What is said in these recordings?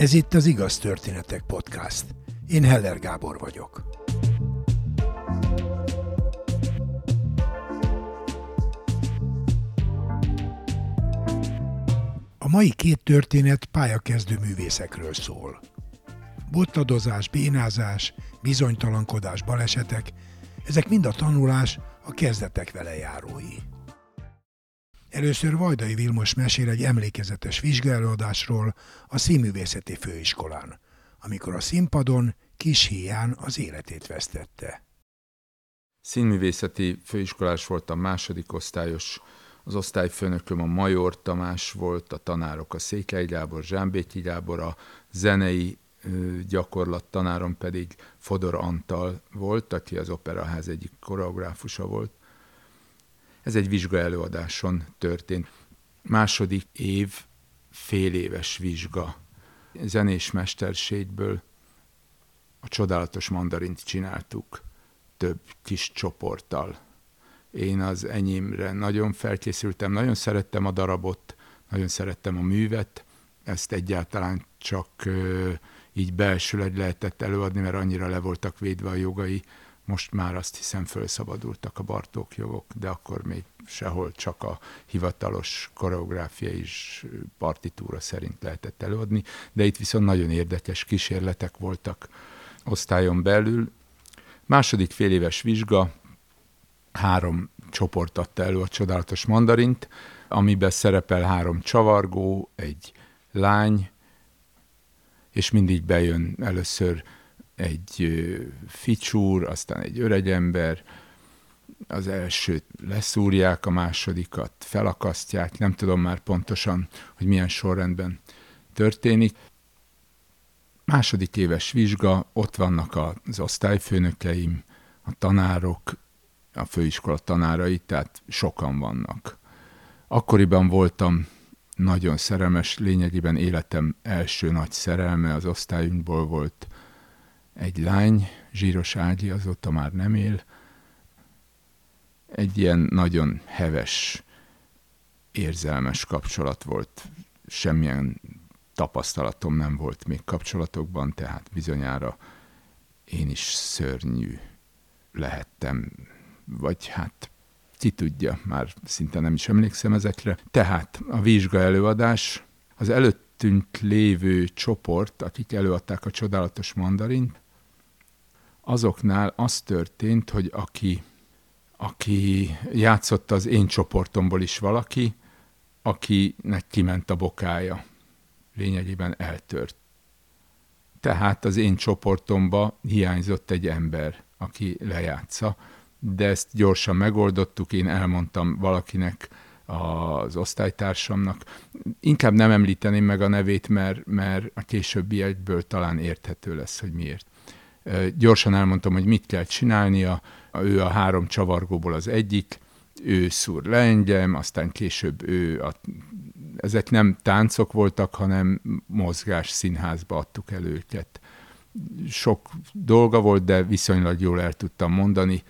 Ez itt az Igaz Történetek Podcast. Én Heller Gábor vagyok. A mai két történet pályakezdő művészekről szól. Bottadozás, bénázás, bizonytalankodás, balesetek, ezek mind a tanulás, a kezdetek vele járói. Először Vajdai Vilmos mesél egy emlékezetes vizsgálódásról a Színművészeti Főiskolán, amikor a színpadon kis hián az életét vesztette. Színművészeti főiskolás voltam, második osztályos, az osztályfőnököm a Major Tamás volt, a tanárok a Székely Gábor, Zsámbéki Gábor, a zenei gyakorlat tanárom pedig Fodor Antal volt, aki az Operaház egyik koreográfusa volt. Ez egy vizsga előadáson történt. Második év fél éves vizsga. Zenés mesterségből a csodálatos mandarint csináltuk több kis csoporttal. Én az enyémre nagyon felkészültem, nagyon szerettem a darabot, nagyon szerettem a művet, ezt egyáltalán csak így belsőleg lehetett előadni, mert annyira le voltak védve a jogai, most már azt hiszem felszabadultak a Bartók jogok, de akkor még sehol csak a hivatalos koreográfia is partitúra szerint lehetett előadni, de itt viszont nagyon érdekes kísérletek voltak osztályon belül. Második fél éves vizsga, három csoport adta elő a csodálatos mandarint, amiben szerepel három csavargó, egy lány, és mindig bejön először egy ficsúr, aztán egy öregember, az elsőt leszúrják, a másodikat felakasztják, nem tudom már pontosan, hogy milyen sorrendben történik. Második éves vizsga, ott vannak az osztályfőnökeim, a tanárok, a főiskola tanárai, tehát sokan vannak. Akkoriban voltam nagyon szerelmes, lényegében életem első nagy szerelme az osztályunkból volt egy lány, Zsíros Ági, azóta már nem él, egy ilyen nagyon heves, érzelmes kapcsolat volt. Semmilyen tapasztalatom nem volt még kapcsolatokban, tehát bizonyára én is szörnyű lehettem, vagy hát ki tudja, már szinte nem is emlékszem ezekre. Tehát a vizsga előadás, az előttünk lévő csoport, akik előadták a csodálatos mandarint, azoknál az történt, hogy aki, aki játszott az én csoportomból is valaki, akinek kiment a bokája. Lényegében eltört. Tehát az én csoportomba hiányzott egy ember, aki lejátsza, de ezt gyorsan megoldottuk, én elmondtam valakinek, az osztálytársamnak. Inkább nem említeném meg a nevét, mert, mert a későbbiekből talán érthető lesz, hogy miért. Gyorsan elmondtam, hogy mit kell csinálnia, ő a három csavargóból az egyik, ő szúr le engem, aztán később ő, a, ezek nem táncok voltak, hanem mozgás színházba adtuk el őket. Sok dolga volt, de viszonylag jól el tudtam mondani,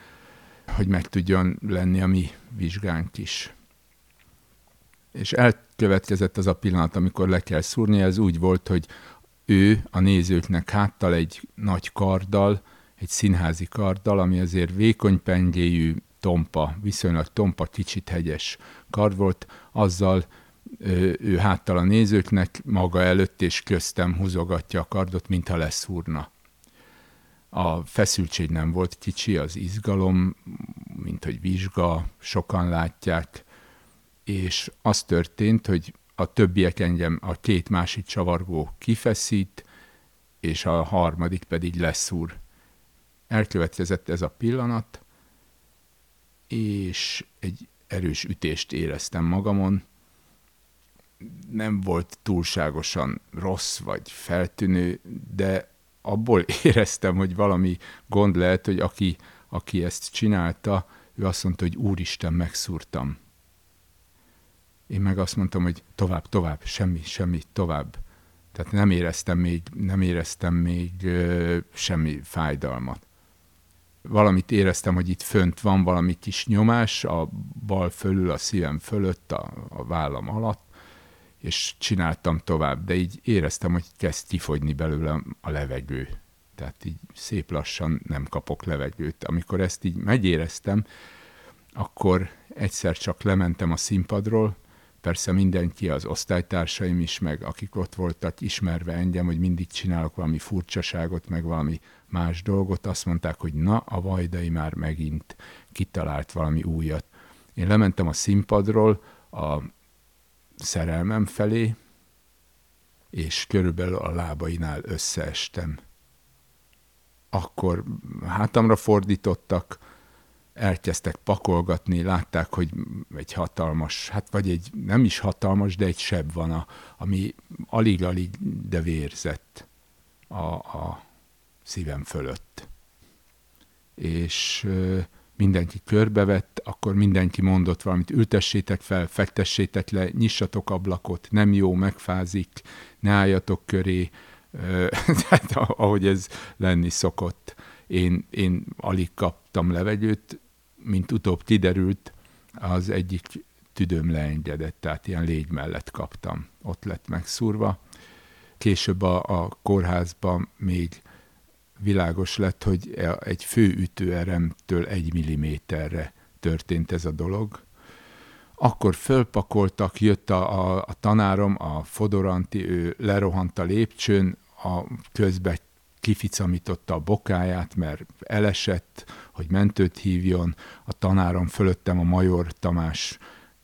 hogy meg tudjon lenni a mi vizsgánk is. És elkövetkezett az a pillanat, amikor le kell szúrni, ez úgy volt, hogy ő a nézőknek háttal egy nagy karddal, egy színházi karddal, ami azért vékony pengéjű, tompa, viszonylag tompa, kicsit hegyes kard volt, azzal ő, ő háttal a nézőknek, maga előtt és köztem húzogatja a kardot, mintha leszúrna. A feszültség nem volt kicsi, az izgalom, mint hogy vizsga, sokan látják, és az történt, hogy a többiek engem, a két másik csavargó kifeszít, és a harmadik pedig leszúr. Elkövetkezett ez a pillanat, és egy erős ütést éreztem magamon. Nem volt túlságosan rossz vagy feltűnő, de abból éreztem, hogy valami gond lehet, hogy aki, aki ezt csinálta, ő azt mondta, hogy úristen, megszúrtam. Én meg azt mondtam, hogy tovább, tovább, semmi, semmi, tovább. Tehát nem éreztem még, nem éreztem még ö, semmi fájdalmat. Valamit éreztem, hogy itt fönt van valami kis nyomás, a bal fölül, a szívem fölött, a, a vállam alatt, és csináltam tovább, de így éreztem, hogy kezd kifogyni belőle a levegő. Tehát így szép lassan nem kapok levegőt. Amikor ezt így megéreztem, akkor egyszer csak lementem a színpadról, persze mindenki, az osztálytársaim is, meg akik ott voltak, ismerve engem, hogy mindig csinálok valami furcsaságot, meg valami más dolgot, azt mondták, hogy na, a Vajdai már megint kitalált valami újat. Én lementem a színpadról a szerelmem felé, és körülbelül a lábainál összeestem. Akkor hátamra fordítottak, elkezdtek pakolgatni, látták, hogy egy hatalmas, hát vagy egy nem is hatalmas, de egy seb van, a, ami alig-alig, de vérzett a, a szívem fölött. És mindenki körbevett, akkor mindenki mondott valamit, ültessétek fel, fektessétek le, nyissatok ablakot, nem jó, megfázik, ne álljatok köré, tehát ahogy ez lenni szokott. Én, én alig kaptam levegőt, mint utóbb kiderült, az egyik tüdőm leengedett, tehát ilyen légy mellett kaptam. Ott lett megszúrva. Később a, a kórházban még világos lett, hogy e, egy fő ütőeremtől egy milliméterre történt ez a dolog. Akkor fölpakoltak, jött a, a, a tanárom, a Fodoranti, ő lerohant a lépcsőn, a közben kificamította a bokáját, mert elesett, hogy mentőt hívjon. A tanárom fölöttem a Major Tamás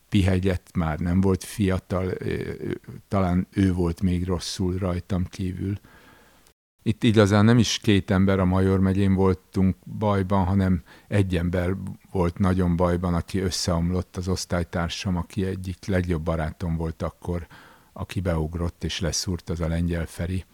pihegyett, már nem volt fiatal, talán ő volt még rosszul rajtam kívül. Itt igazán nem is két ember a Major megyén voltunk bajban, hanem egy ember volt nagyon bajban, aki összeomlott, az osztálytársam, aki egyik legjobb barátom volt akkor, aki beugrott és leszúrt, az a lengyel Feri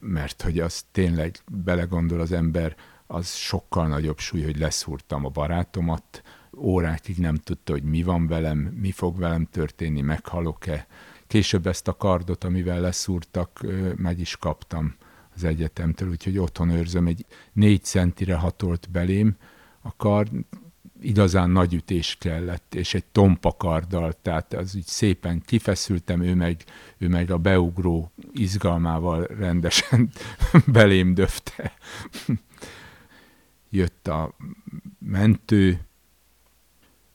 mert hogy az tényleg belegondol az ember, az sokkal nagyobb súly, hogy leszúrtam a barátomat, órákig nem tudta, hogy mi van velem, mi fog velem történni, meghalok-e. Később ezt a kardot, amivel leszúrtak, meg is kaptam az egyetemtől, úgyhogy otthon őrzöm, egy négy centire hatolt belém a kard, igazán nagy ütés kellett, és egy tompa karddal, tehát az így szépen kifeszültem, ő meg, ő meg a beugró izgalmával rendesen belém döfte. Jött a mentő,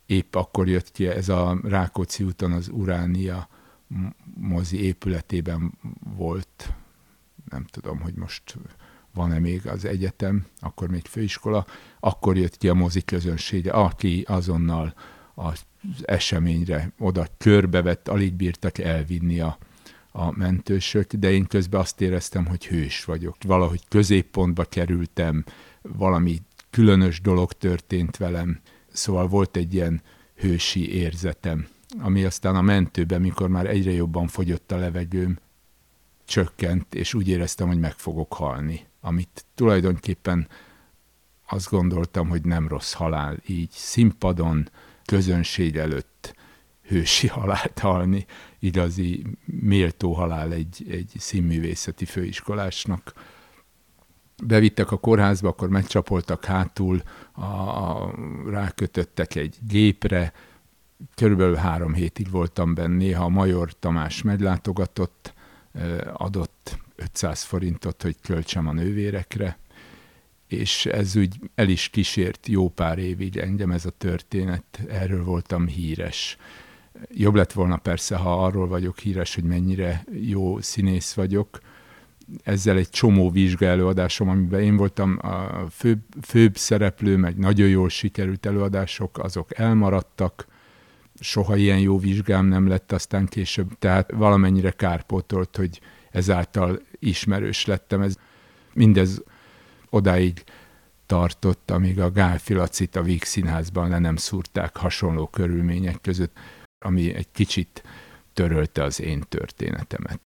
épp akkor jött ki ez a Rákóczi úton az Uránia mozi épületében volt, nem tudom, hogy most van-e még az egyetem, akkor még főiskola, akkor jött ki a mozi közönsége, aki azonnal az eseményre oda körbevett, alig bírtak elvinni a, a mentősök, de én közben azt éreztem, hogy hős vagyok. Valahogy középpontba kerültem, valami különös dolog történt velem, szóval volt egy ilyen hősi érzetem, ami aztán a mentőben, mikor már egyre jobban fogyott a levegőm, csökkent, és úgy éreztem, hogy meg fogok halni amit tulajdonképpen azt gondoltam, hogy nem rossz halál, így színpadon, közönség előtt hősi halált halni, igazi méltó halál egy, egy színművészeti főiskolásnak. Bevittek a kórházba, akkor megcsapoltak hátul, a, a, rákötöttek egy gépre, körülbelül három hétig voltam benne, néha a Major Tamás meglátogatott, adott 500 forintot, hogy költsem a nővérekre, és ez úgy el is kísért jó pár évig. Engem ez a történet, erről voltam híres. Jobb lett volna persze, ha arról vagyok híres, hogy mennyire jó színész vagyok, ezzel egy csomó vizsgaelőadásom, amiben én voltam a főbb, főbb szereplő, meg nagyon jól sikerült előadások, azok elmaradtak, soha ilyen jó vizsgám nem lett aztán később, tehát valamennyire kárpótolt, hogy ezáltal ismerős lettem. Ez, mindez odáig tartott, amíg a Gál Filacit a Víg Színházban le nem szúrták hasonló körülmények között, ami egy kicsit törölte az én történetemet.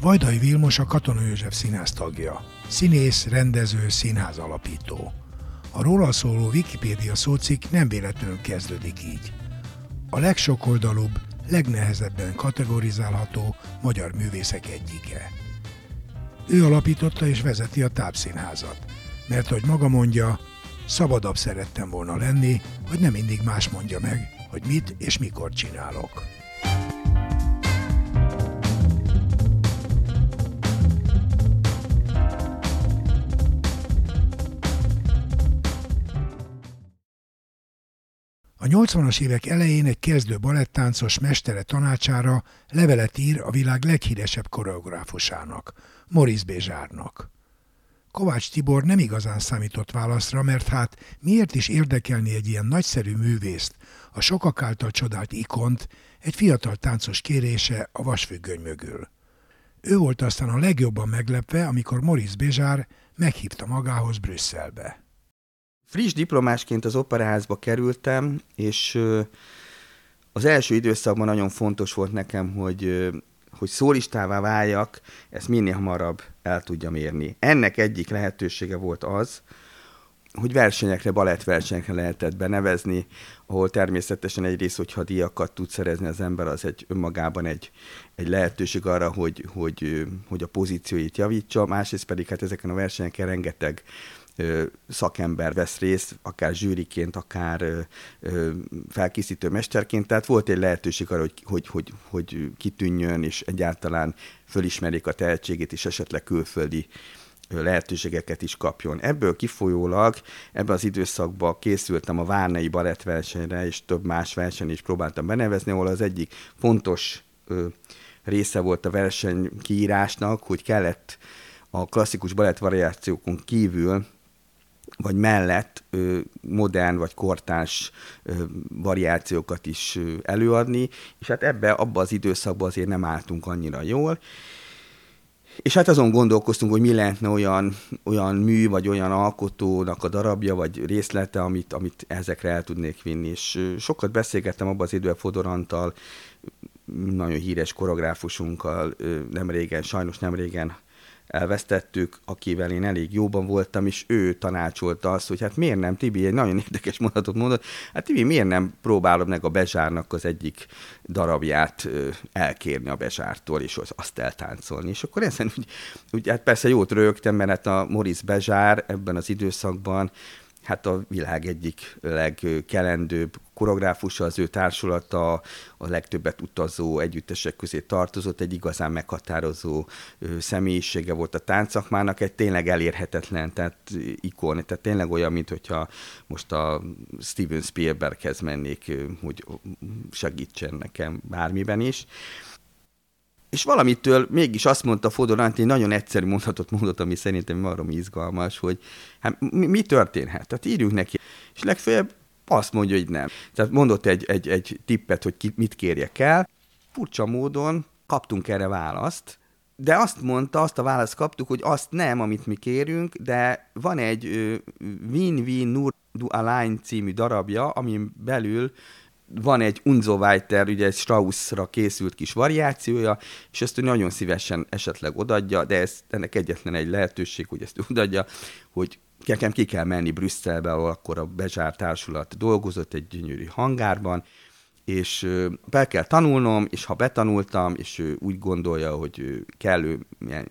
Vajdai Vilmos a Katona József színház tagja. Színész, rendező, színház alapító. A róla szóló Wikipédia szócikk nem véletlenül kezdődik így. A legsokoldalúbb, legnehezebben kategorizálható magyar művészek egyike. Ő alapította és vezeti a tápszínházat, mert hogy maga mondja, szabadabb szerettem volna lenni, hogy nem mindig más mondja meg, hogy mit és mikor csinálok. A 80-as évek elején egy kezdő balettáncos mestere tanácsára levelet ír a világ leghíresebb koreográfusának, Maurice Bézsárnak. Kovács Tibor nem igazán számított válaszra, mert hát miért is érdekelni egy ilyen nagyszerű művészt, a sokak által csodált ikont, egy fiatal táncos kérése a vasfüggöny mögül. Ő volt aztán a legjobban meglepve, amikor Maurice Bézsár meghívta magához Brüsszelbe. Friss diplomásként az operaházba kerültem, és az első időszakban nagyon fontos volt nekem, hogy hogy szólistává váljak, ezt minél hamarabb el tudjam érni. Ennek egyik lehetősége volt az, hogy versenyekre, balettversenyekre lehetett benevezni, ahol természetesen egyrészt, hogyha díjakat tud szerezni az ember, az egy önmagában egy, egy lehetőség arra, hogy, hogy, hogy a pozícióit javítsa, másrészt pedig hát ezeken a versenyeken rengeteg szakember vesz részt, akár zsűriként, akár felkészítő mesterként, tehát volt egy lehetőség arra, hogy, hogy, hogy, hogy kitűnjön, és egyáltalán fölismerik a tehetségét, és esetleg külföldi lehetőségeket is kapjon. Ebből kifolyólag ebben az időszakban készültem a Várnai balettversenyre, és több más verseny is próbáltam benevezni, ahol az egyik fontos ö, része volt a verseny kiírásnak, hogy kellett a klasszikus balettvariációkon kívül vagy mellett modern vagy kortárs variációkat is előadni, és hát ebbe, abba az időszakban azért nem álltunk annyira jól, és hát azon gondolkoztunk, hogy mi lehetne olyan, olyan mű, vagy olyan alkotónak a darabja, vagy részlete, amit, amit ezekre el tudnék vinni. És sokat beszélgettem abban az időben Fodorantal, nagyon híres koreográfusunkkal, nem régen, sajnos nem régen elvesztettük, akivel én elég jóban voltam, és ő tanácsolta azt, hogy hát miért nem, Tibi, egy nagyon érdekes mondatot mondott, hát Tibi, miért nem próbálod meg a Bezsárnak az egyik darabját elkérni a Bezsártól, és azt eltáncolni. És akkor ezen úgy, úgy hát persze jót rögtem, mert hát a Moritz Bezsár ebben az időszakban hát a világ egyik legkelendőbb koreográfusa, az ő társulata a legtöbbet utazó együttesek közé tartozott, egy igazán meghatározó személyisége volt a táncakmának, egy tényleg elérhetetlen, tehát ikon, tehát tényleg olyan, mint hogyha most a Steven Spielberghez mennék, hogy segítsen nekem bármiben is és valamitől mégis azt mondta Fodor Antti, egy nagyon egyszerű mondatot mondott, ami szerintem arra izgalmas, hogy hát mi, mi történhet? Tehát írjuk neki, és legfeljebb azt mondja, hogy nem. Tehát mondott egy, egy, egy tippet, hogy ki, mit kérjek el. Furcsa módon kaptunk erre választ, de azt mondta, azt a választ kaptuk, hogy azt nem, amit mi kérünk, de van egy Win-Win Nur Du Align című darabja, amin belül van egy Unzo Weiter, ugye egy Straussra készült kis variációja, és ezt ő nagyon szívesen esetleg odadja, de ez, ennek egyetlen egy lehetőség, hogy ezt odadja, hogy nekem ki kell menni Brüsszelbe, ahol akkor a Bezsár Társulat dolgozott egy gyönyörű hangárban, és be kell tanulnom, és ha betanultam, és ő úgy gondolja, hogy kellő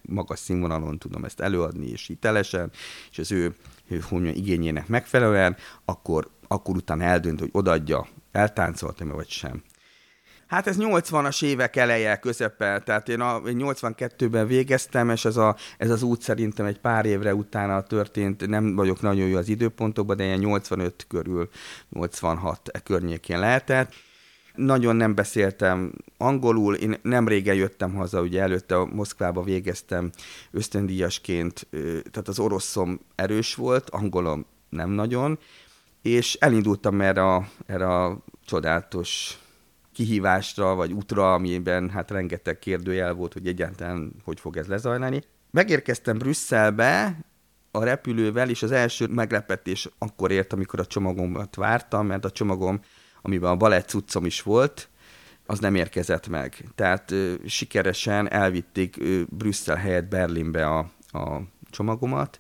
magas színvonalon tudom ezt előadni, és hitelesen, és az ő, ő mondjam, igényének megfelelően, akkor, akkor utána eldönt, hogy odadja eltáncoltam vagy sem. Hát ez 80-as évek eleje, közepe, tehát én, a, én 82-ben végeztem, és ez, a, ez az út szerintem egy pár évre utána történt, nem vagyok nagyon jó az időpontokban, de ilyen 85 körül, 86 e környékén lehetett. Nagyon nem beszéltem angolul, én nem régen jöttem haza, ugye előtte a Moszkvába végeztem ösztöndíjasként, tehát az oroszom erős volt, angolom nem nagyon, és elindultam erre a, erre a csodálatos kihívásra, vagy útra, amiben hát rengeteg kérdőjel volt, hogy egyáltalán hogy fog ez lezajlani. Megérkeztem Brüsszelbe a repülővel, és az első meglepetés akkor ért, amikor a csomagomat vártam, mert a csomagom, amiben a balett cuccom is volt, az nem érkezett meg. Tehát ö, sikeresen elvitték ö, Brüsszel helyett Berlinbe a, a csomagomat,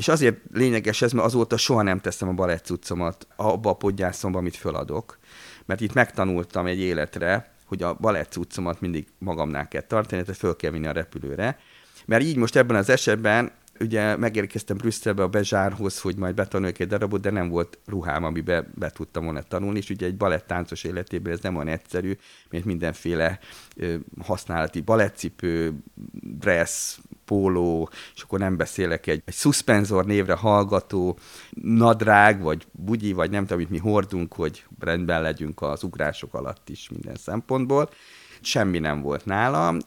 és azért lényeges ez, mert azóta soha nem teszem a balett cuccomat abba a podgyászomba, amit föladok. Mert itt megtanultam egy életre, hogy a balett cuccomat mindig magamnál kell tartani, tehát föl kell vinni a repülőre. Mert így most ebben az esetben ugye megérkeztem Brüsszelbe a Bezsárhoz, hogy majd betanuljak egy darabot, de nem volt ruhám, amiben be tudtam volna tanulni, és ugye egy balettáncos életében ez nem olyan egyszerű, mint mindenféle használati balettcipő, dress, póló, és akkor nem beszélek egy, egy szuszpenzor névre hallgató nadrág, vagy bugyi, vagy nem tudom, amit mi hordunk, hogy rendben legyünk az ugrások alatt is minden szempontból. Semmi nem volt nálam.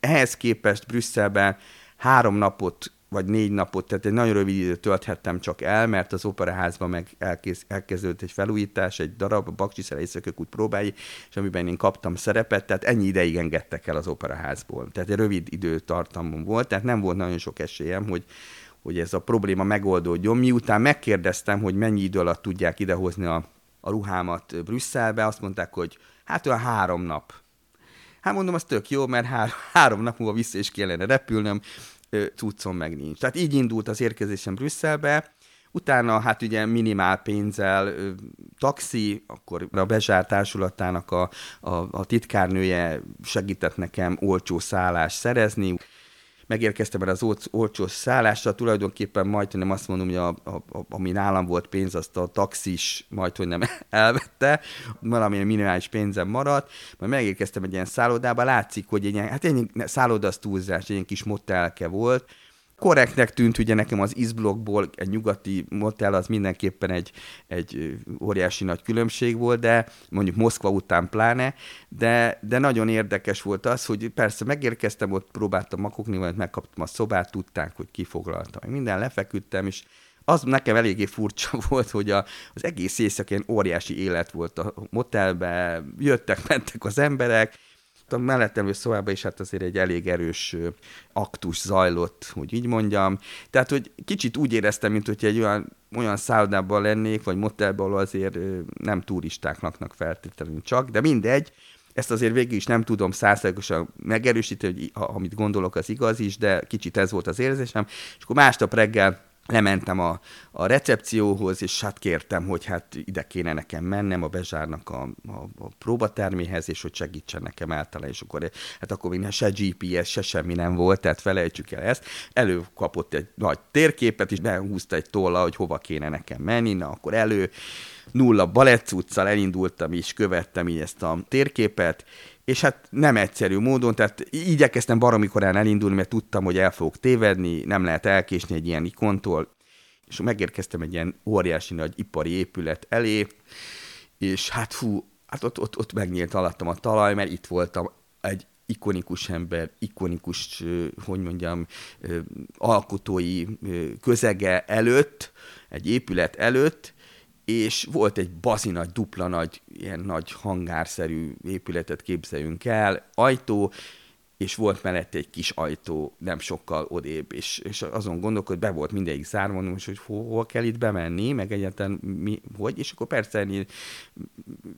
Ehhez képest Brüsszelben három napot vagy négy napot, tehát egy nagyon rövid időt tölthettem csak el, mert az operaházban meg elkész, elkezdődött egy felújítás, egy darab, a Baksi Szerejszökök úgy próbálj, és amiben én kaptam szerepet, tehát ennyi ideig engedtek el az operaházból. Tehát egy rövid időtartamon volt, tehát nem volt nagyon sok esélyem, hogy, hogy ez a probléma megoldódjon. Miután megkérdeztem, hogy mennyi idő alatt tudják idehozni a, a ruhámat Brüsszelbe, azt mondták, hogy hát olyan három nap. Hát mondom, az tök jó, mert há- három nap múlva vissza is kellene repülnöm, cuccom meg nincs. Tehát így indult az érkezésem Brüsszelbe, Utána hát ugye minimál pénzzel taxi, akkor a Bezsár társulatának a, a, a titkárnője segített nekem olcsó szállást szerezni megérkeztem erre az olcsó szállásra, tulajdonképpen majd, hogy nem azt mondom, hogy a, a, a, ami nálam volt pénz, azt a taxis majd, hogy nem elvette, valami minimális pénzem maradt, majd megérkeztem egy ilyen szállodába, látszik, hogy egy ilyen, hát egy szálloda az túlzás, egy ilyen kis motelke volt, korrektnek tűnt ugye nekem az izblokkból egy nyugati motel az mindenképpen egy, egy óriási nagy különbség volt, de mondjuk Moszkva után pláne, de, de nagyon érdekes volt az, hogy persze megérkeztem, ott próbáltam makogni, vagy megkaptam a szobát, tudták, hogy kifoglaltam. Minden lefeküdtem, és az nekem eléggé furcsa volt, hogy a, az egész éjszakén óriási élet volt a motelben, jöttek, mentek az emberek, a mellettem szobában is hát azért egy elég erős aktus zajlott, hogy így mondjam. Tehát, hogy kicsit úgy éreztem, mint hogy egy olyan, olyan szállodában lennék, vagy motelban, azért nem turisták laknak feltétlenül csak, de mindegy, ezt azért végig is nem tudom százszerűen megerősíteni, hogy amit gondolok, az igaz is, de kicsit ez volt az érzésem. És akkor másnap reggel lementem a, a recepcióhoz, és hát kértem, hogy hát ide kéne nekem mennem a Bezsárnak a, a, a próbaterméhez, és hogy segítsen nekem általán, és akkor hát akkor még se GPS, se semmi nem volt, tehát felejtsük el ezt. Előkapott egy nagy térképet, és behúzta egy tolla, hogy hova kéne nekem menni, na akkor elő nulla balett elindultam is, követtem így ezt a térképet, és hát nem egyszerű módon, tehát igyekeztem baromi korán elindulni, mert tudtam, hogy el fogok tévedni, nem lehet elkésni egy ilyen ikontól, és megérkeztem egy ilyen óriási nagy ipari épület elé, és hát fú, hát ott, ott, ott megnyílt alattam a talaj, mert itt voltam egy ikonikus ember, ikonikus, hogy mondjam, alkotói közege előtt, egy épület előtt, és volt egy bazi nagy, dupla nagy, ilyen nagy hangárszerű épületet képzeljünk el, ajtó, és volt mellette egy kis ajtó, nem sokkal odébb, és, és azon gondolok, hogy be volt mindegyik zárva, mondom, hogy hol kell itt bemenni, meg egyáltalán mi, hogy, és akkor persze én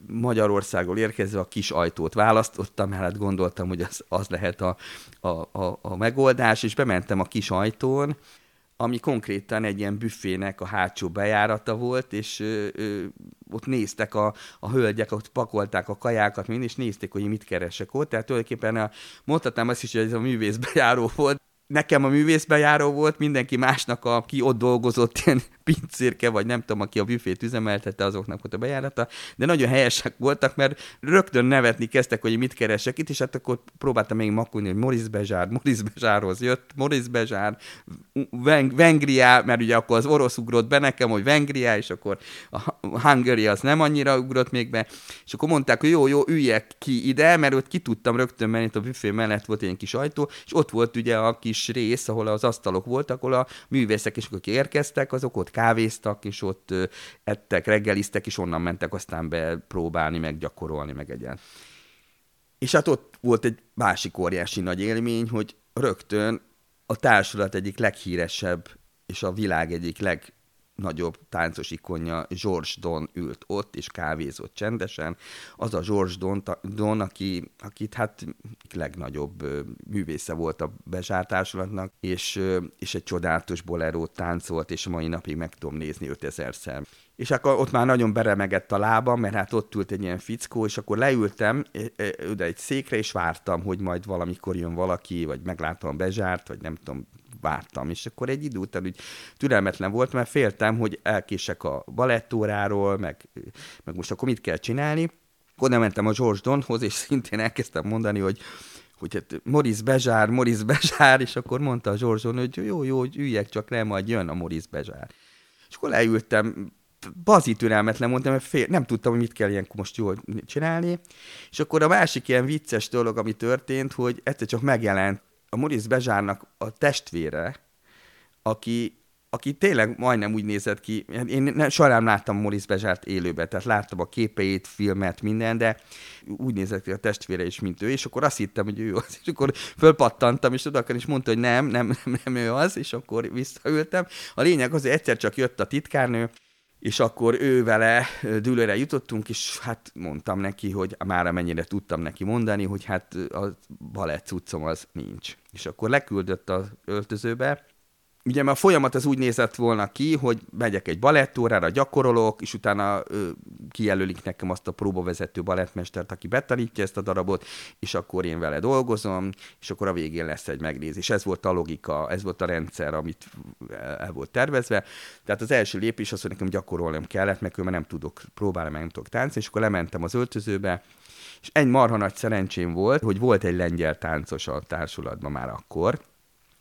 Magyarországról érkezve a kis ajtót választottam, mert hát gondoltam, hogy az, az lehet a, a, a, a megoldás, és bementem a kis ajtón, ami konkrétan egy ilyen büfének a hátsó bejárata volt, és ö, ö, ott néztek a, a hölgyek, ott pakolták a kajákat mind, és nézték, hogy mit keresek ott. Tehát tulajdonképpen a, mondhatnám azt is, hogy ez a művész bejáró volt, nekem a művészbejáró volt, mindenki másnak, aki ott dolgozott, ilyen pincérke, vagy nem tudom, aki a büfét üzemeltette, azoknak volt a bejárata, de nagyon helyesek voltak, mert rögtön nevetni kezdtek, hogy mit keresek itt, és hát akkor próbáltam még makulni, hogy Moris Bezsár, Moris Bezsárhoz jött, Moris Bezsár, Veng- Vengriá, mert ugye akkor az orosz ugrott be nekem, hogy Vengriá, és akkor a Hungary az nem annyira ugrott még be, és akkor mondták, hogy jó, jó, üljek ki ide, mert ott ki tudtam rögtön menni, a büfé mellett volt egy kis ajtó, és ott volt ugye a kis rész, ahol az asztalok voltak, ahol a művészek is, akik érkeztek, azok ott kávéztak, és ott ettek, reggeliztek, és onnan mentek aztán be próbálni, meg gyakorolni, meg egyen. És hát ott volt egy másik óriási nagy élmény, hogy rögtön a társulat egyik leghíresebb és a világ egyik leg legnagyobb táncos ikonja George Don ült ott, és kávézott csendesen. Az a George Don, Don aki, akit hát legnagyobb művésze volt a bezsártársulatnak, és, és egy csodálatos bolerót táncolt, és a mai napig meg tudom nézni 5000-szer és akkor ott már nagyon beremegett a lábam, mert hát ott ült egy ilyen fickó, és akkor leültem oda egy székre, és vártam, hogy majd valamikor jön valaki, vagy meglátom bezsárt, vagy nem tudom, vártam. És akkor egy idő után úgy türelmetlen volt, mert féltem, hogy elkések a balettóráról, meg, meg most akkor mit kell csinálni. Nem mentem a George Donhoz, és szintén elkezdtem mondani, hogy hogy hát Moris Bezsár, Moris Bezsár, és akkor mondta a Zsorzson, hogy jó, jó, hogy üljek csak le, majd jön a Moris Bezsár. És akkor leültem, bazi türelmetlen mondtam, mert fél, nem tudtam, hogy mit kell ilyenkor most jól csinálni. És akkor a másik ilyen vicces dolog, ami történt, hogy egyszer csak megjelent a Moritz Bezsárnak a testvére, aki, aki tényleg majdnem úgy nézett ki, én nem, soha nem láttam Moritz Bezsárt élőben, tehát láttam a képeit, filmet, minden, de úgy nézett ki a testvére is, mint ő, és akkor azt hittem, hogy ő az, és akkor fölpattantam, és oda is mondta, hogy nem, nem, nem, nem ő az, és akkor visszaültem. A lényeg az, hogy egyszer csak jött a titkárnő, és akkor ő vele dűlőre jutottunk, és hát mondtam neki, hogy már amennyire tudtam neki mondani, hogy hát a balett cuccom az nincs. És akkor leküldött az öltözőbe, ugye a folyamat az úgy nézett volna ki, hogy megyek egy balettórára, gyakorolok, és utána ö, kijelölik nekem azt a próbavezető balettmestert, aki betanítja ezt a darabot, és akkor én vele dolgozom, és akkor a végén lesz egy megnézés. Ez volt a logika, ez volt a rendszer, amit el volt tervezve. Tehát az első lépés az, hogy nekem gyakorolnom kellett, mert nem tudok próbálni, meg nem tudok táncolni, és akkor lementem az öltözőbe, és egy marha nagy szerencsém volt, hogy volt egy lengyel táncos a társulatban már akkor,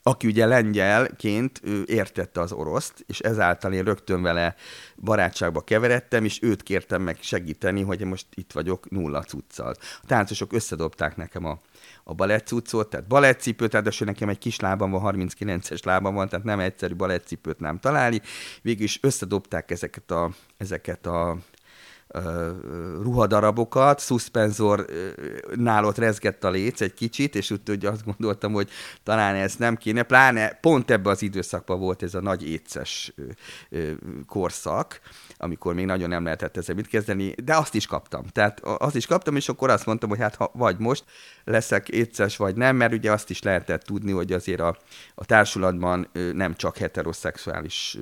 aki ugye lengyelként ő értette az oroszt, és ezáltal én rögtön vele barátságba keveredtem, és őt kértem meg segíteni, hogy most itt vagyok nulla cuccal. A táncosok összedobták nekem a, a balettcuccot, tehát balettcipőt, ráadásul nekem egy kis lábam van, 39-es lábam van, tehát nem egyszerű balettcipőt nem találni. Végül is összedobták ezeket a, ezeket a ruhadarabokat, szuszpenzor nálott rezgett a léc egy kicsit, és úgy hogy azt gondoltam, hogy talán ez nem kéne, pláne pont ebben az időszakban volt ez a nagy éces korszak, amikor még nagyon nem lehetett ezzel mit kezdeni, de azt is kaptam. Tehát azt is kaptam, és akkor azt mondtam, hogy hát ha vagy most leszek éces, vagy nem, mert ugye azt is lehetett tudni, hogy azért a, a társulatban nem csak heteroszexuális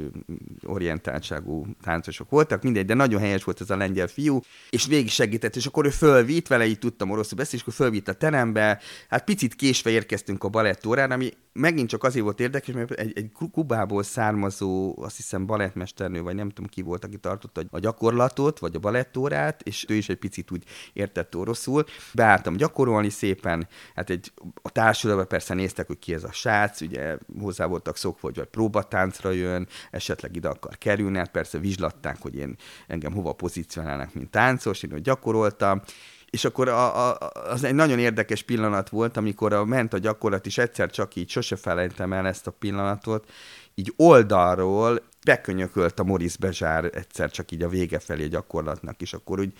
orientáltságú táncosok voltak, mindegy, de nagyon helyes volt ez a lengyel fiú, és végig segített, és akkor ő fölvitt, vele így tudtam oroszul beszélni, és akkor fölvitt a terembe, hát picit késve érkeztünk a balettórán, ami megint csak azért volt érdekes, mert egy, egy Kubából származó, azt hiszem balettmesternő, vagy nem tudom ki volt, aki tartotta a gyakorlatot, vagy a balettórát, és ő is egy picit úgy értett oroszul. Beálltam gyakorolni szépen, hát egy, a társulatban persze néztek, hogy ki ez a srác, ugye hozzá voltak szokva, hogy vagy próbatáncra jön, esetleg ide akar kerülni, hát persze vizslatták, hogy én engem hova pozícionálnak, mint táncos, én hogy gyakoroltam, és akkor a, a, az egy nagyon érdekes pillanat volt, amikor a, ment a gyakorlat, és egyszer csak így sose felejtem el ezt a pillanatot, így oldalról bekönyökölt a Moris Bezsár egyszer csak így a vége felé a gyakorlatnak, és akkor úgy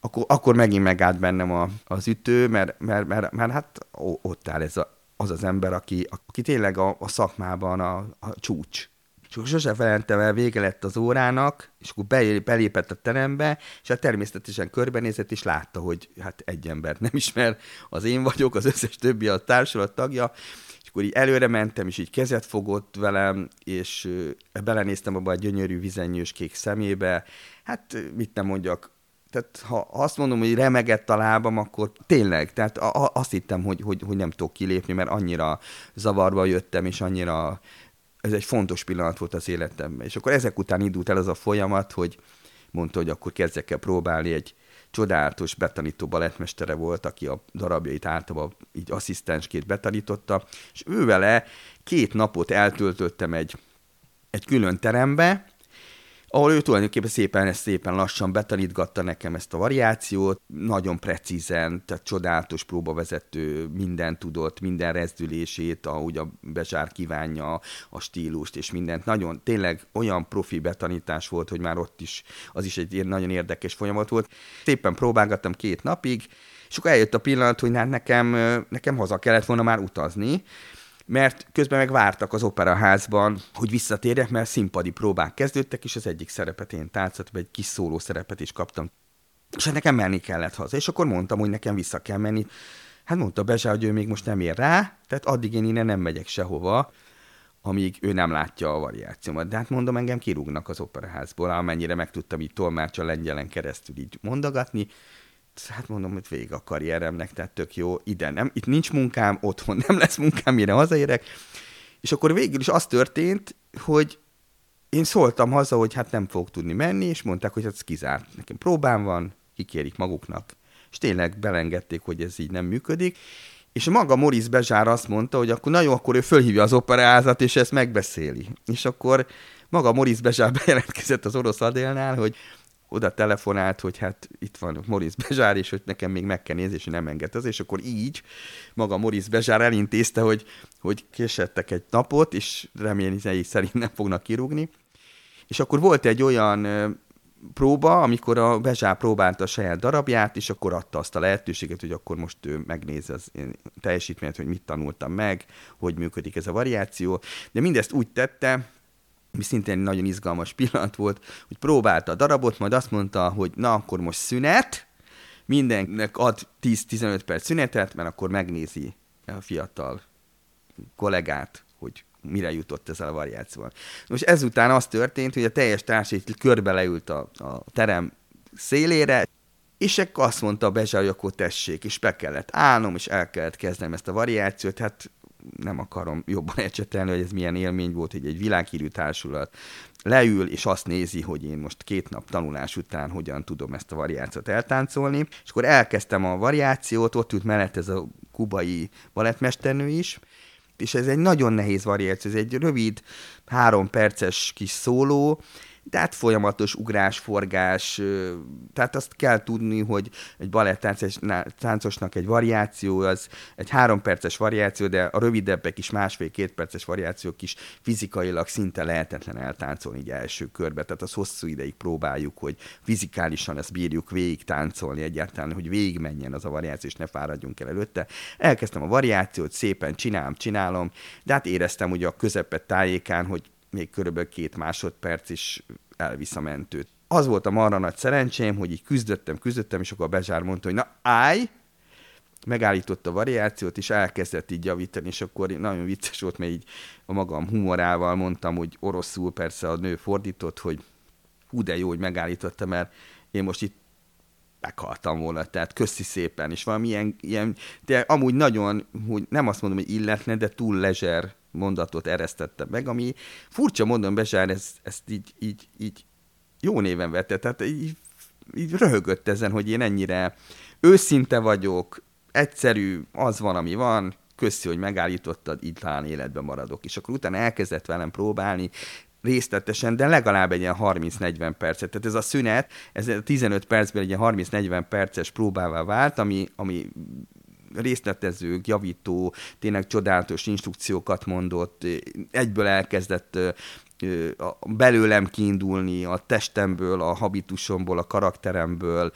akkor, akkor megint megállt bennem a, az ütő, mert, mert, mert, mert hát ott áll ez a, az az ember, aki, aki tényleg a, a szakmában a, a csúcs. És akkor sose feleltem el, vége lett az órának, és akkor belépett a terembe, és hát természetesen körbenézett, és látta, hogy hát egy ember nem ismer, az én vagyok, az összes többi a társulat tagja, és akkor így előre mentem, és így kezet fogott velem, és belenéztem abba a gyönyörű vizenyős kék szemébe, hát mit nem mondjak, tehát ha azt mondom, hogy remegett a lábam, akkor tényleg, tehát azt hittem, hogy, hogy, hogy nem tudok kilépni, mert annyira zavarba jöttem, és annyira ez egy fontos pillanat volt az életemben. És akkor ezek után indult el az a folyamat, hogy mondta, hogy akkor kezdjek el próbálni egy csodálatos betanító balettmestere volt, aki a darabjait általában így asszisztensként betanította, és ő vele két napot eltöltöttem egy, egy külön terembe, ahol ő tulajdonképpen szépen, ezt szépen lassan betanítgatta nekem ezt a variációt, nagyon precízen, tehát csodálatos próbavezető, minden tudott, minden rezdülését, ahogy a Bezsár kívánja a stílust és mindent. Nagyon, tényleg olyan profi betanítás volt, hogy már ott is, az is egy nagyon érdekes folyamat volt. Szépen próbálgattam két napig, és akkor eljött a pillanat, hogy nekem, nekem haza kellett volna már utazni, mert közben meg vártak az operaházban, hogy visszatérjek, mert színpadi próbák kezdődtek, és az egyik szerepet én táncoltam, egy kis szóló szerepet is kaptam. És hát nekem menni kellett haza, és akkor mondtam, hogy nekem vissza kell menni. Hát mondta Bezsá, hogy ő még most nem ér rá, tehát addig én innen nem megyek sehova, amíg ő nem látja a variációmat. De hát mondom, engem kirúgnak az operaházból, amennyire meg tudtam így tolmácsa lengyelen keresztül így mondogatni. Hát mondom, hogy végig a karrieremnek, tehát tök jó, ide nem, itt nincs munkám, otthon nem lesz munkám, mire hazaérek. És akkor végül is az történt, hogy én szóltam haza, hogy hát nem fogok tudni menni, és mondták, hogy hát ez kizárt. Nekem próbám van, kikérik maguknak. És tényleg belengedték, hogy ez így nem működik. És maga Moritz Bezsár azt mondta, hogy akkor nagyon akkor ő fölhívja az operázat, és ezt megbeszéli. És akkor maga Moritz Bezsár bejelentkezett az orosz Adélnál, hogy oda telefonált, hogy hát itt van Moritz Bezsár, és hogy nekem még meg kell nézni, és nem enged az, és akkor így maga Moritz Bezsár elintézte, hogy, hogy késettek egy napot, és reményei szerint nem fognak kirúgni. És akkor volt egy olyan próba, amikor a Bezsá próbálta a saját darabját, és akkor adta azt a lehetőséget, hogy akkor most ő megnézze az én teljesítményt, hogy mit tanultam meg, hogy működik ez a variáció. De mindezt úgy tette, mi szintén nagyon izgalmas pillanat volt, hogy próbálta a darabot, majd azt mondta, hogy na, akkor most szünet, mindennek ad 10-15 perc szünetet, mert akkor megnézi a fiatal kollégát, hogy mire jutott ezzel a variációval. Most ezután az történt, hogy a teljes társai körbe leült a, a terem szélére, és akkor azt mondta a akkor tessék, és be kellett állnom, és el kellett kezdenem ezt a variációt, hát nem akarom jobban ecsetelni, hogy ez milyen élmény volt, hogy egy világhírű társulat leül, és azt nézi, hogy én most két nap tanulás után hogyan tudom ezt a variációt eltáncolni. És akkor elkezdtem a variációt, ott ült mellett ez a kubai balettmesternő is, és ez egy nagyon nehéz variáció, ez egy rövid, három perces kis szóló, tehát folyamatos ugrás, forgás, tehát azt kell tudni, hogy egy balettáncosnak egy variáció, az egy három perces variáció, de a rövidebbek is másfél-két perces variációk is fizikailag szinte lehetetlen eltáncolni egy első körbe, tehát az hosszú ideig próbáljuk, hogy fizikálisan ezt bírjuk végig táncolni egyáltalán, hogy végig menjen az a variáció, és ne fáradjunk el előtte. Elkezdtem a variációt, szépen csinálom, csinálom, de hát éreztem ugye a közepet tájékán, hogy még körülbelül két másodperc is elvisz a mentőt. Az volt a marra nagy szerencsém, hogy így küzdöttem, küzdöttem, és akkor a Bezsár mondta, hogy na állj, megállította a variációt, és elkezdett így javítani, és akkor nagyon vicces volt, mert így a magam humorával mondtam, hogy oroszul persze a nő fordított, hogy hú de jó, hogy megállította, mert én most itt meghaltam volna, tehát köszi szépen, és valami ilyen, ilyen de amúgy nagyon, hogy nem azt mondom, hogy illetne, de túl lezser mondatot eresztette meg, ami furcsa mondom, Bezsár ezt, ezt így, így, így jó néven vette, tehát így, így röhögött ezen, hogy én ennyire őszinte vagyok, egyszerű, az van, ami van, köszi, hogy megállítottad, így talán életben maradok. És akkor utána elkezdett velem próbálni, részletesen, de legalább egy ilyen 30-40 percet. Tehát ez a szünet, ez a 15 percben egy ilyen 30-40 perces próbává vált, ami, ami részletezők, javító, tényleg csodálatos instrukciókat mondott, egyből elkezdett belőlem kiindulni, a testemből, a habitusomból, a karakteremből,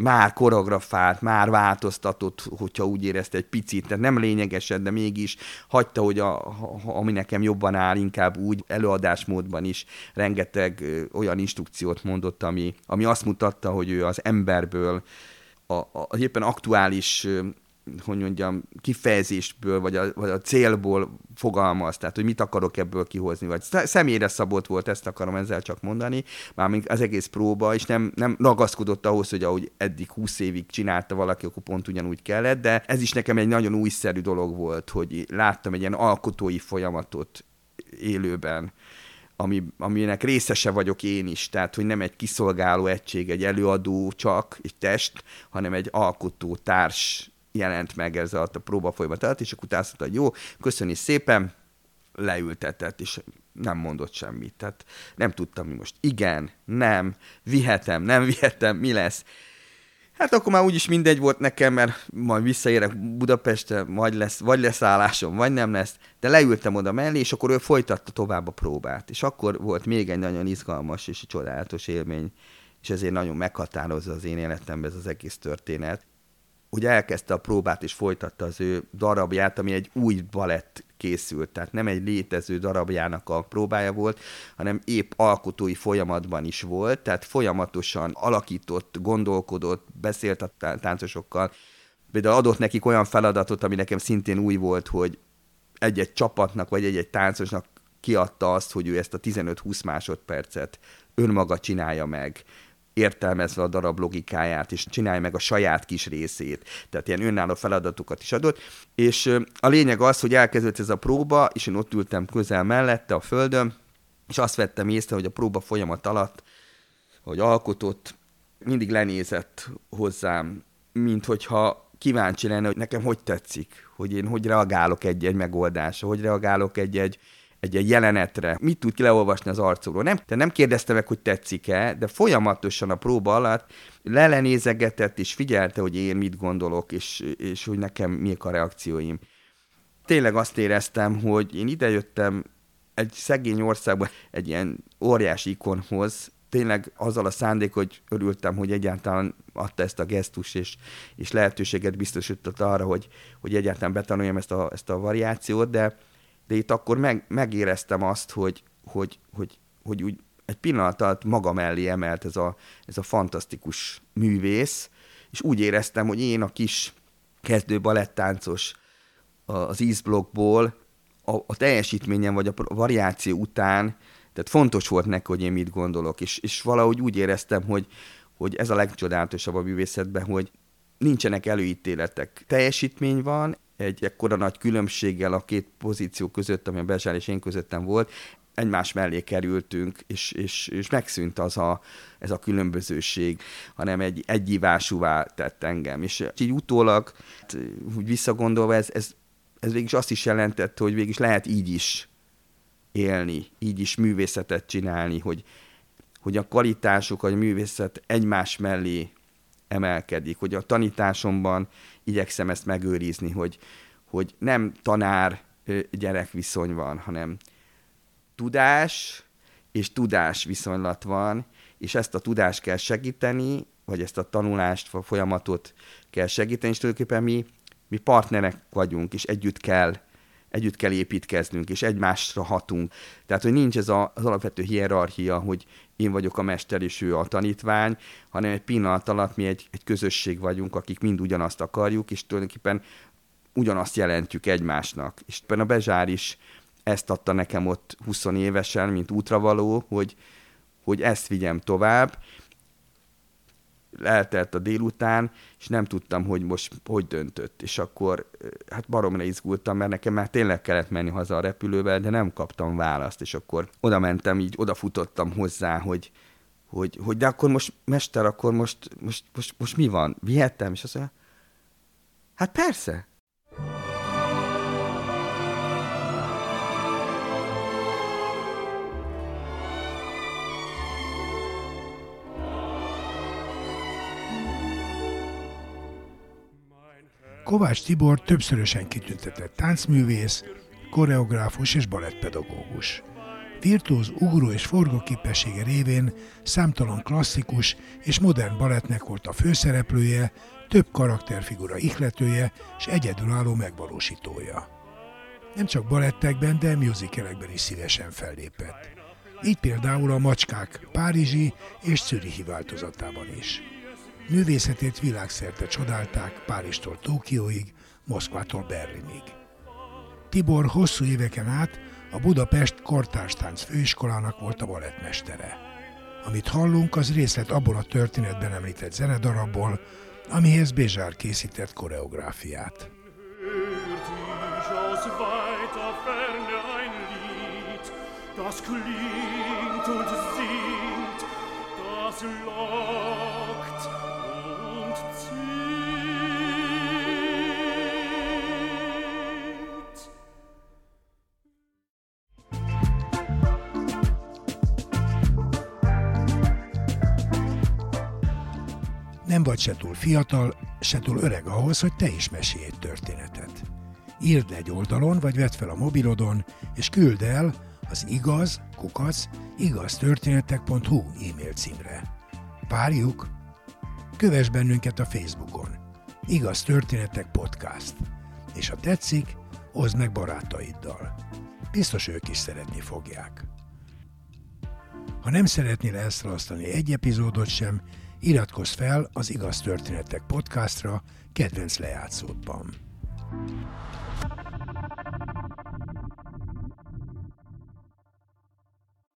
már koreografált, már változtatott, hogyha úgy érezte egy picit, tehát nem lényegesen, de mégis hagyta, hogy a, ami nekem jobban áll, inkább úgy előadásmódban is rengeteg olyan instrukciót mondott, ami, ami azt mutatta, hogy ő az emberből a, a, éppen aktuális hogy mondjam, kifejezésből, vagy a, vagy a célból fogalmaz, tehát hogy mit akarok ebből kihozni, vagy személyre szabott volt, ezt akarom ezzel csak mondani, mármint az egész próba, és nem, nem ragaszkodott ahhoz, hogy ahogy eddig 20 évig csinálta valaki, akkor pont ugyanúgy kellett, de ez is nekem egy nagyon újszerű dolog volt, hogy láttam egy ilyen alkotói folyamatot élőben, ami, aminek részese vagyok én is, tehát hogy nem egy kiszolgáló egység, egy előadó csak, egy test, hanem egy alkotó társ jelent meg ez a, a próba folyamat alatt, és akkor utána hogy jó, köszöni szépen, leültetett, és nem mondott semmit. Tehát nem tudtam, mi most igen, nem, vihetem, nem vihetem, mi lesz. Hát akkor már úgyis mindegy volt nekem, mert majd visszaérek Budapestre, vagy lesz, vagy lesz állásom, vagy nem lesz, de leültem oda mellé, és akkor ő folytatta tovább a próbát. És akkor volt még egy nagyon izgalmas és csodálatos élmény, és ezért nagyon meghatározza az én életemben ez az egész történet hogy elkezdte a próbát és folytatta az ő darabját, ami egy új balett készült, tehát nem egy létező darabjának a próbája volt, hanem épp alkotói folyamatban is volt, tehát folyamatosan alakított, gondolkodott, beszélt a táncosokkal. Például adott nekik olyan feladatot, ami nekem szintén új volt, hogy egy-egy csapatnak, vagy egy-egy táncosnak kiadta azt, hogy ő ezt a 15-20 másodpercet önmaga csinálja meg, értelmezve a darab logikáját, és csinálja meg a saját kis részét. Tehát ilyen önálló feladatokat is adott. És a lényeg az, hogy elkezdődött ez a próba, és én ott ültem közel mellette a földön, és azt vettem észre, hogy a próba folyamat alatt, hogy alkotott, mindig lenézett hozzám, mint hogyha kíváncsi lenne, hogy nekem hogy tetszik, hogy én hogy reagálok egy-egy megoldásra, hogy reagálok egy-egy egy, egy jelenetre, mit tud leolvasni az arcomról. Nem, te nem kérdezte meg, hogy tetszik-e, de folyamatosan a próba alatt lelenézegetett, és figyelte, hogy én mit gondolok, és, és hogy nekem miek a reakcióim. Tényleg azt éreztem, hogy én idejöttem egy szegény országban egy ilyen óriási ikonhoz, tényleg azzal a szándék, hogy örültem, hogy egyáltalán adta ezt a gesztus, és, és lehetőséget biztosított arra, hogy, hogy egyáltalán betanuljam ezt a, ezt a variációt, de, de itt akkor meg, megéreztem azt, hogy, hogy, hogy, hogy úgy egy pillanat alatt maga mellé emelt ez a, ez a fantasztikus művész, és úgy éreztem, hogy én a kis kezdő balettáncos az ízblokkból a, a teljesítményem vagy a variáció után, tehát fontos volt neki, hogy én mit gondolok, és, és valahogy úgy éreztem, hogy, hogy ez a legcsodálatosabb a művészetben, hogy nincsenek előítéletek. Teljesítmény van, egy ekkora nagy különbséggel a két pozíció között, ami a Bezsár és én közöttem volt, egymás mellé kerültünk, és, és, és megszűnt az a, ez a különbözőség, hanem egy egyívásúvá tett engem. És így utólag, úgy visszagondolva, ez, ez, ez végig azt is jelentette, hogy végig lehet így is élni, így is művészetet csinálni, hogy, hogy a kvalitások, a művészet egymás mellé emelkedik, hogy a tanításomban igyekszem ezt megőrizni, hogy, hogy nem tanár-gyerek viszony van, hanem tudás és tudás viszonylat van, és ezt a tudást kell segíteni, vagy ezt a tanulást, a folyamatot kell segíteni, és tulajdonképpen mi, mi partnerek vagyunk, és együtt kell együtt kell építkeznünk, és egymásra hatunk. Tehát, hogy nincs ez a, az alapvető hierarchia, hogy én vagyok a mester, és ő a tanítvány, hanem egy pillanat alatt mi egy, egy közösség vagyunk, akik mind ugyanazt akarjuk, és tulajdonképpen ugyanazt jelentjük egymásnak. És a Bezsár is ezt adta nekem ott 20 évesen, mint útravaló, hogy, hogy ezt vigyem tovább, eltelt a délután, és nem tudtam, hogy most hogy döntött. És akkor hát baromra izgultam, mert nekem már tényleg kellett menni haza a repülővel, de nem kaptam választ, és akkor oda mentem, így odafutottam hozzá, hogy, hogy, hogy de akkor most, mester, akkor most, most, most, most mi van? Vihettem? És azt mondja, hát persze, Kovács Tibor többszörösen kitüntetett táncművész, koreográfus és balettpedagógus. Virtuóz ugró és forgóképessége révén számtalan klasszikus és modern balettnek volt a főszereplője, több karakterfigura ihletője és egyedülálló megvalósítója. Nem csak balettekben, de musicalekben is szívesen fellépett. Így például a Macskák Párizsi és Czürichi változatában is. Művészetét világszerte csodálták Párizstól Tokióig, Moszkvától Berlinig. Tibor hosszú éveken át a Budapest Kortárstánc főiskolának volt a balettmestere. Amit hallunk, az részlet abból a történetben említett zenedarabból, amihez Bézsár készített koreográfiát. Das klingt und singt, das Nem vagy se túl fiatal, se túl öreg ahhoz, hogy te is mesélj egy történetet. Írd egy oldalon, vagy vedd fel a mobilodon, és küld el az igaz, kukac, igaztörténetek.hu e-mail címre. Várjuk! Kövess bennünket a Facebookon. Igaz Történetek Podcast. És ha tetszik, oszd meg barátaiddal. Biztos ők is szeretni fogják. Ha nem szeretnél elszalasztani egy epizódot sem, iratkozz fel az Igaz Történetek podcastra kedvenc lejátszódban.